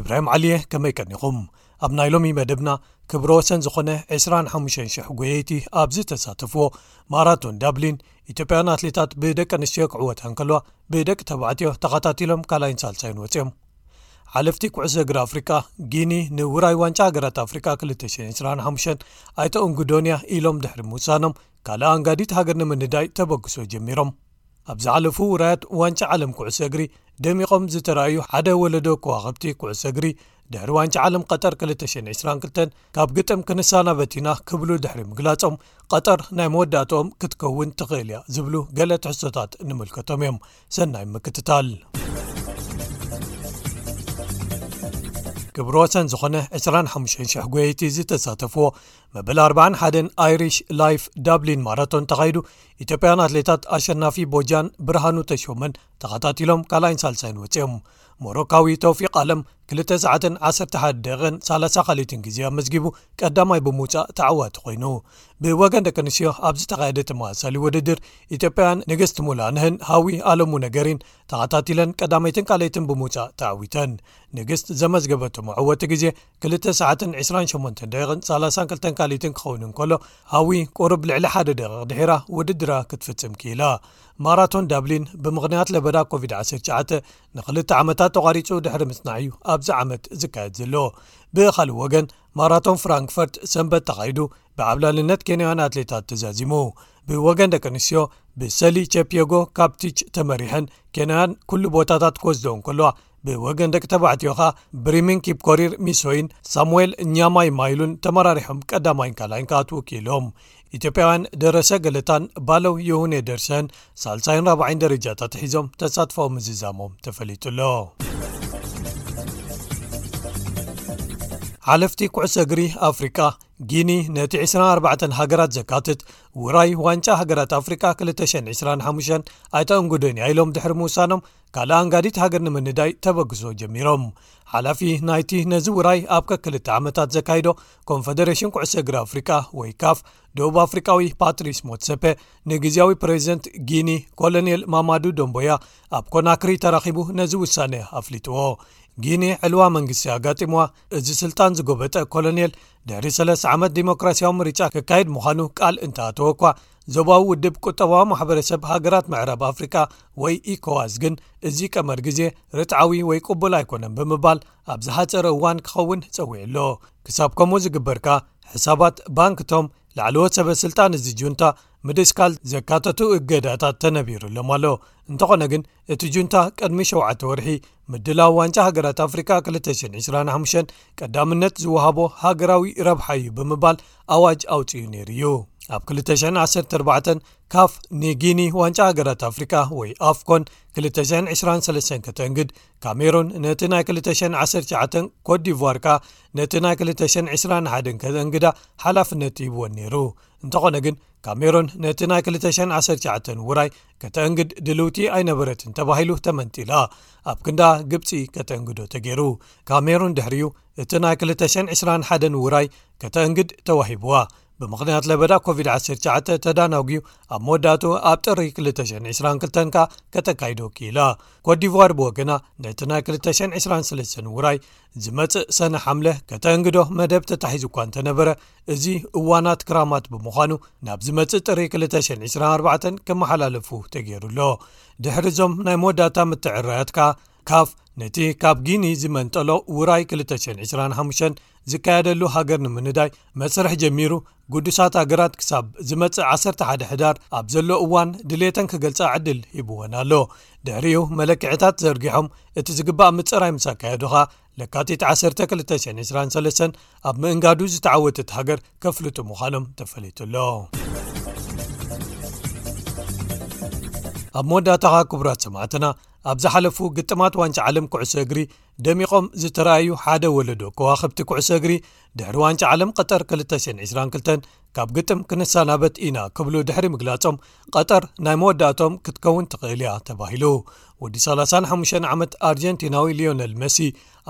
ኢብራሂም ዓሊየ ከመይ ቀኒኹም ኣብ ናይ ሎሚ መደብና ክብረ ወሰን ዝኾነ 25,00 ጎየይቲ ኣብ ዝተሳተፍዎ ማራቶን ዳብሊን ኢትዮጵያን ኣትሌታት ብደቂ ኣንስትዮ ክዕወታ እንከልዋ ብደቂ ተባዕትዮ ተኸታቲሎም ካልይን ሳልሳይን ወፅኦም ሓለፍቲ ኩዕሶ እግሪ ኣፍሪቃ ጊኒ ንውራይ ዋንጫ ሃገራት ኣፍሪቃ 225 ኣይተእንግዶንያ ኢሎም ድሕሪ ምውሳኖም ካልእ ኣንጋዲት ሃገር ንምንዳይ ተበግሶ ጀሚሮም ኣብ ዝሓለፉ ውራያት ዋንጫ ዓለም ኩዕሶ እግሪ ደሚቖም ዝተራእዩ ሓደ ወለዶ ኮዋኽብቲ ኩዕሶ እግሪ ድሕሪ ዋንጫ ዓለም ቐጠር 222 ካብ ግጥም ክንሳናበት ኢና ክብሉ ድሕሪ ምግላፆም ቐጠር ናይ መወዳእትኦም ክትከውን ትኽእል እያ ዝብሉ ገለ ትሕሶታት ንምልከቶም እዮም ሰናይ ምክትታል ክብሪ ወሰን ዝኾነ 25,00 ጎየይቲ ዝተሳተፍዎ መበል 41 ኣይሪሽ ላይፍ ዳብሊን ማራቶን ተኻይዱ ኢትዮጵያውያን ኣትሌታት ኣሸናፊ ቦጃን ብርሃኑ ተሾመን ተኻታቲሎም ካልኣይን ሳልሳይን ወፂኦም ሞሮካዊ ተውፊቅ ኣለም 2 ሰዓትን 11 ደን 30 ካሊትን ግዜ ኣመዝጊቡ ቀዳማይ ብምውፃእ ተዓዋቲ ኮይኑ ብወገን ደቂ ኣንስትዮ ኣብ ዝተኻየደ ተመሳሳሊ ውድድር ኢትዮጵያውያን ንግስቲ ሙላንህን ሃዊ ኣለሙ ነገሪን ተኸታቲለን ቀዳመይትን ካልይትን ብምውፃእ ተዓዊተን ንግስት ዘመዝገበቶ መዕወቲ ግዜ ክልተ ሰዓትን ዕስራን ሸሞንተ ደቂቕን ሳላሳን ክልተን ካልኢትን ክኸውን እንከሎ ሃዊ ቅሩብ ልዕሊ ሓደ ደቂቕ ድሒራ ውድድራ ክትፍጽም ክኢላ ማራቶን ዳብሊን ብምኽንያት ለበዳ ኮቪድ-19 ንክልተ ዓመታት ተቋሪጹ ድሕሪ ምጽናዕ እዩ ኣብዚ ዓመት ዝካየድ ዘሎ ብኻልእ ወገን ማራቶን ፍራንክፈርት ሰንበት ተኻይዱ ብዓብላልነት ኬንያውያን ኣትሌታት ተዛዚሙ ብወገን ደቂ ኣንስትዮ ብሰሊ ቸፕየጎ ካብ ቲች ተመሪሐን ኬንያውያን ኩሉ ቦታታት ክወስዶ እንከለዋ ብወገን ደቂ ተባዕትዮ ከኣ ብሪሚን ኪፕኮሪር ሚሶይን ሳሙኤል ኛማይ ማይሉን ተመራሪሖም ቀዳማይን ካልኣይን ክኣትዉ ክኢሎም ኢትዮጵያውያን ደረሰ ገለታን ባለው የሁኔ ደርሰን ሳልሳይን ራብዓይን ደረጃታት ሒዞም ተሳትፎ ምዝዛሞም ተፈሊጡ ኣሎ ሓለፍቲ ኩዕሰ እግሪ ኣፍሪቃ ጊኒ ነቲ ዕስራን ኣርባዕተን ሃገራት ዘካትት ውራይ ዋንጫ ሃገራት ኣፍሪቃ 225 ኣይተእንጉዶን እያ ኢሎም ድሕሪ ምውሳኖም ካልእ ኣንጋዲት ሃገር ንምንዳይ ተበግሶ ጀሚሮም ሓላፊ ናይቲ ነዚ ውራይ ኣብ ከክልተ ዓመታት ዘካይዶ ኮንፈደሬሽን ኩዕሰ እግሪ ኣፍሪቃ ወይ ካፍ ደቡብ ኣፍሪቃዊ ፓትሪስ ሞትሰፐ ንግዜያዊ ፕሬዚደንት ጊኒ ኮሎኔል ማማዱ ዶምቦያ ኣብ ኮናክሪ ተራኺቡ ነዚ ውሳነ ኣፍሊጥዎ ጊኒ ዕልዋ መንግስቲ ኣጋጢምዋ እዚ ስልጣን ዝጎበጠ ኮሎኔል ድሕሪ ሰለስተ ዓመት ዴሞክራስያዊ ምርጫ ክካየድ ምዃኑ ቃል እንተኣተወ እኳ ዞባዊ ውድብ ቁጠባዊ ማሕበረሰብ ሃገራት ምዕራብ ኣፍሪቃ ወይ ኢኮዋስ ግን እዚ ቀመር ግዜ ርትዓዊ ወይ ቅቡል ኣይኮነን ብምባል ኣብ ዝሓፀረ እዋን ክኸውን ፀዊዑ ኣሎ ክሳብ ከምኡ ዝግበርካ ሕሳባት ባንክቶም ላዕለዎት ሰበ ስልጣን እዚ ጁንታ ምድስካል ዘካተቱ እገዳታት ተነቢሩሎም ኣሎ እንተኾነ ግን እቲ ጁንታ ቅድሚ ሸውዓተ ወርሒ ምድላው ዋንጫ ሃገራት ኣፍሪቃ 225 ቀዳምነት ዝወሃቦ ሃገራዊ ረብሓ እዩ ብምባል ኣዋጅ ኣውፅኡ ነይሩ እዩ ኣብ 214 ካፍ ንጊኒ ዋንጫ ሃገራት ኣፍሪቃ ወይ ኣፍኮን 223 ከተእንግድ ካሜሮን ነቲ ናይ 219 ኮዲቭዋርካ ነቲ ናይ 221 ከተእንግዳ ሓላፍነት ይህብዎን ነይሩ እንተኾነ ግን ካሜሮን ነቲ ናይ 219 ውራይ ከተእንግድ ድልውቲ ኣይነበረትን ተባሂሉ ተመንጢላ ኣብ ክንዳ ግብፂ ከተእንግዶ ተገይሩ ካሜሩን ድሕሪኡ እቲ ናይ 221 ውራይ ከተእንግድ ተዋሂብዋ ብምኽንያት ለበዳ ኮቪድ-19 ተዳናጉዩ ኣብ መወዳቱ ኣብ ጥሪ 222 ከ ከተካይዶ ክኢላ ኮዲቫር ብወገና ነቲ ናይ 223 ውራይ ዝመጽእ ሰነ ሓምለ ከተእንግዶ መደብ ተታሒዙ እኳ እንተነበረ እዚ እዋናት ክራማት ብምዃኑ ናብ ዝመጽእ ጥሪ 224 ከመሓላለፉ ተገይሩ ኣሎ ድሕሪ እዞም ናይ መወዳእታ ምትዕራያት ከኣ ካፍ ነቲ ካብ ጊኒ ዝመንጠሎ ውራይ 225 ዝካየደሉ ሃገር ንምንዳይ መስርሕ ጀሚሩ ግዱሳት ኣገራት ክሳብ ዝመጽእ 11 ሕዳር ኣብ ዘሎ እዋን ድሌተን ክገልጻ ዕድል ሂብወን ኣሎ ድሕሪኡ መለክዕታት ዘርጊሖም እቲ ዝግባእ ምጽራይ ምስ ኣካየዱኻ ለካቲት 1223 ኣብ ምእንጋዱ ዝተዓወትት ሃገር ከፍልጡ ምዃኖም ተፈሊጡ ኣሎ ኣብ መወዳእታኻ ክቡራት ሰማዕትና ኣብ ዝሓለፉ ግጥማት ዋንጫ ዓለም ኩዕሶ እግሪ ደሚቖም ዝተረኣዩ ሓደ ወለዶ ከዋክብቲ ኩዕሶ እግሪ ድሕሪ ዋንጫ ዓለም ቐጠር 222 ካብ ግጥም ክንሰናበት ኢና ክብሉ ድሕሪ ምግላጾም ቐጠር ናይ መወዳእቶም ክትከውን ትኽእል እያ ተባሂሉ ወዲ 35 ዓመት ኣርጀንቲናዊ ሊዮነል መሲ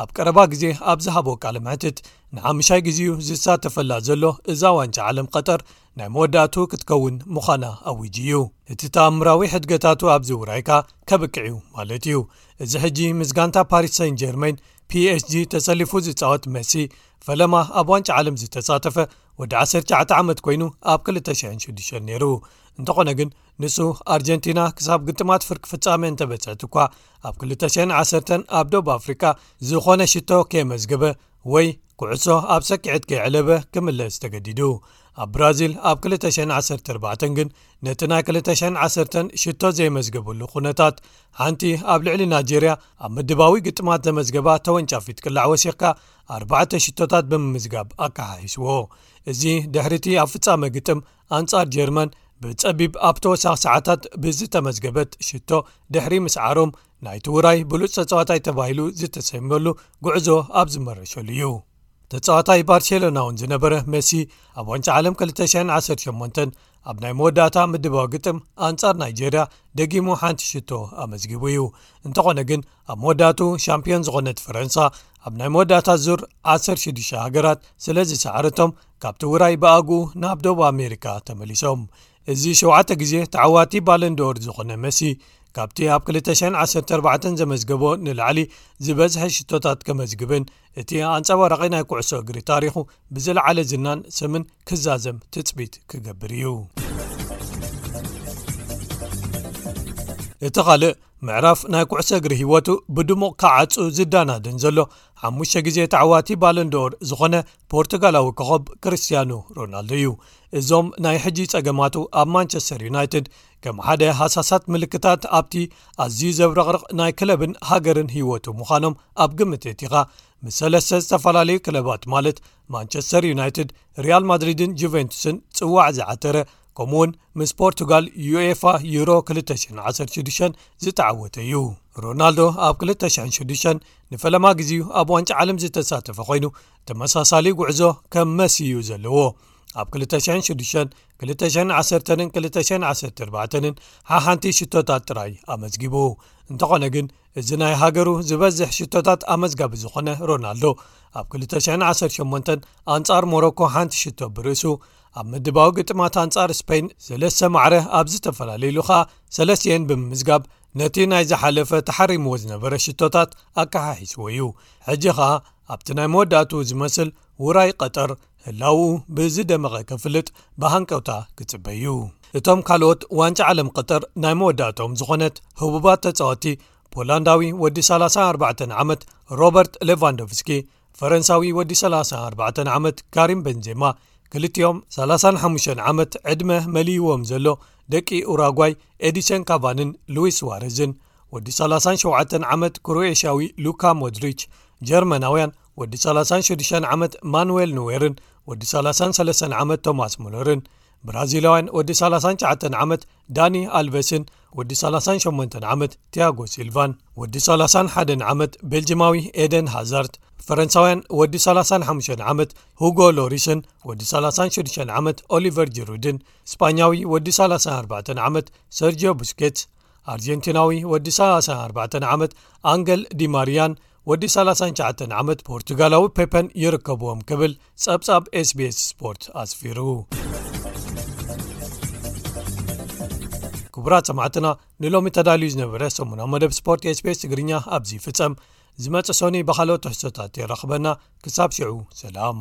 ኣብ ቀረባ ግዜ ኣብ ዝሃቦ ቃል ምሕትት ንሓምሻይ ግዜኡ ዝሳተፈላ ዘሎ እዛ ዋንጫ ዓለም ቐጠር ናይ መወዳእቱ ክትከውን ምዃና ኣዊጂ እዩ እቲ ተኣምራዊ ሕድገታቱ ኣብዚ ውራይካ ከብቅዕዩ ማለት እዩ እዚ ሕጂ ምስ ጋንታ ፓሪስ ሰን ጀርመን ፒስg ተሰሊፉ ዝፃወት መሲ ፈለማ ኣብ ዋንጫ ዓለም ዝተሳተፈ ወዲ 19 ዓመት ኮይኑ ኣብ 206 ነይሩ እንተኾነ ግን ንሱ ኣርጀንቲና ክሳብ ግጥማት ፍርቂ ፍፃመ እንተበፀት እኳ ኣብ 210 ኣብ ዶብ ኣፍሪቃ ዝኾነ ሽቶ ከየመዝገበ ወይ ኩዕሶ ኣብ ሰኪዐት ከይዕለበ ክምለስ ተገዲዱ ኣብ ብራዚል ኣብ 214 ግን ነቲ ናይ 210 ሽቶ ዘይመዝገበሉ ኩነታት ሓንቲ ኣብ ልዕሊ ናይጀርያ ኣብ ምድባዊ ግጥማት ዘመዝገባ ተወንጫፊት ቅላዕ ወሲኽካ ኣባዕተ ሽቶታት ብምምዝጋብ ኣከሓሒስዎ እዚ ድሕሪቲ ኣብ ፍጻመ ግጥም ኣንጻር ጀርመን ብጸቢብ ኣብ ተወሳኺ ሰዓታት ብዝተመዝገበት ሽቶ ድሕሪ ምስዓሮም ናይቲ ውራይ ብሉፅ ተፀዋታይ ተባሂሉ ዝተሰመሉ ጉዕዞ ኣብ ዝመረሸሉ እዩ ተጻዋታይ ባርሴሎና'ውን ዝነበረ መሲ ኣብ ዋንጫ ዓለም 218 ኣብ ናይ መወዳእታ ምድባዊ ግጥም ኣንጻር ናይጀርያ ደጊሙ ሓንቲ ሽቶ ኣመዝጊቡ እዩ እንተኾነ ግን ኣብ መወዳእቱ ሻምፕዮን ዝኾነት ፈረንሳ ኣብ ናይ መወዳእታ ዙር 16 ሃገራት ስለ ዝሰዓረቶም ካብቲ ውራይ ብኣግኡ ናብ ዶብ ኣሜሪካ ተመሊሶም እዚ ሸተ ግዜ ተዓዋቲ ባለንዶር ዝኾነ መሲ ካብቲ ኣብ 214 ዘመዝገቦ ንላዕሊ ዝበዝሐ ሽቶታት ከመዝግብን እቲ ኣንፀባራቂ ናይ ኩዕሶ እግሪ ታሪኹ ብዝለዓለ ዝናን ስምን ክዛዘም ትፅቢት ክገብር እዩ እቲ ኻልእ ምዕራፍ ናይ ኩዕሶ እግሪ ህይወቱ ብድሙቕ ካዓፁ ዝዳናድን ዘሎ ሓሙሽተ ግዜ ተዕዋቲ ባለንድኦር ዝኾነ ፖርቱጋላዊ ኮኸብ ክርስትያኑ ሮናልዶ እዩ እዞም ናይ ሕጂ ጸገማቱ ኣብ ማንቸስተር ዩናይትድ ከም ሓደ ሃሳሳት ምልክታት ኣብቲ ኣዝዩ ዘብረቕርቕ ናይ ክለብን ሃገርን ህይወቱ ምዃኖም ኣብ ግምት እቲኻ ምስ ሰለስተ ዝተፈላለዩ ክለባት ማለት ማንቸስተር ዩናይትድ ርያል ማድሪድን ጁቨንቱስን ጽዋዕ ዝዓተረ ከምኡ ውን ምስ ፖርቱጋል ዩኤፋ ዩሮ 216 ዝተዓወተ እዩ ሮናልዶ ኣብ 206 ንፈለማ ግዜዩ ኣብ ዋንጫ ዓለም ዝተሳተፈ ኮይኑ ተመሳሳሊ ጉዕዞ ከም መሲዩ ዘለዎ ኣብ 206 210ን 214ን ሓሓንቲ ሽቶታት ጥራይ ኣመዝጊቡ እንተኾነ ግን እዚ ናይ ሃገሩ ዝበዝሕ ሽቶታት ኣመዝጋቢ ዝኾነ ሮናልዶ ኣብ 218 ኣንጻር ሞሮኮ ሓንቲ ሽቶ ብርእሱ ኣብ ምድባዊ ግጥማት ኣንጻር ስፐይን ሰለስተ ማዕረ ኣብ ዝተፈላለዩሉ ኸኣ ሰለስተኤን ብምምዝጋብ ነቲ ናይ ዝሓለፈ ተሓሪምዎ ዝነበረ ሽቶታት ኣከሓሒስዎ እዩ ሕጂ ኸኣ ኣብቲ ናይ መወዳእትኡ ዝመስል ውራይ ቐጠር ህላውኡ ብዝደመቐ ከፍልጥ ብሃንቀውታ ክጽበይ'ዩ። እቶም ካልኦት ዋንጫ ዓለም ቐጠር ናይ መወዳእትኦም ዝኾነት ህቡባት ተጻወቲ ፖላንዳዊ ወዲ 34 ዓመት ሮበርት ሌቫንዶቭስኪ ፈረንሳዊ ወዲ 34 ዓመት ካሪም በንዜማ ክልቲኦም 35 ዓመት ዕድመ መሊእዎም ዘሎ ደቂ ኡራጓይ ኤዲሰን ካቫንን ሉዊስ ስዋረዝን ወዲ 37 ዓመት ክሮኤሽያዊ ሉካ ሞድሪች ጀርመናውያን ወዲ ሰላሳን ሽዱሽተን ዓመት ማንዌል ኑዌርን ወዲ ሰላሳን ሰለስተን ዓመት ቶማስ ሙለርን ብራዚላውያን ወዲ ሰላሳን ሸዓተን ዓመት ዳኒ ኣልቨስን ወዲ ሰላሳን ሸሞንተን ዓመት ቲያጎ ሲልቫን ወዲ ሰላሳን ሓደን ዓመት ቤልጅማዊ ኤደን ሃዛርት ፈረንሳውያን ወዲ ሰላሳን ሓሙሽተን ዓመት ሁጎ ሎሪስን ወዲ ሰላሳን ሽዱሽተን ዓመት ኦሊቨር ጅሩድን ስጳኛዊ ወዲ ሰላሳን ኣርባዕተን ዓመት ሰርጅዮ ቡስኬት ኣርጀንቲናዊ ወዲ 34 ዓመት ኣንገል ዲማርያን ወዲ 39 ዓመት ፖርቱጋላዊ ፔፐን ይርከብዎም ክብል ጸብጻብ ስbs ስፖርት ኣስፊሩ ክቡራት ሰማዕትና ንሎሚ ተዳልዩ ዝነበረ ሰሙና መደብ ስፖርት ስbs ትግርኛ ኣብዚ ፍጸም ዝመጽእ ሶኒ ብካልኦ ተሕሶታት የራኽበና ክሳብ ሽዑ ሰላም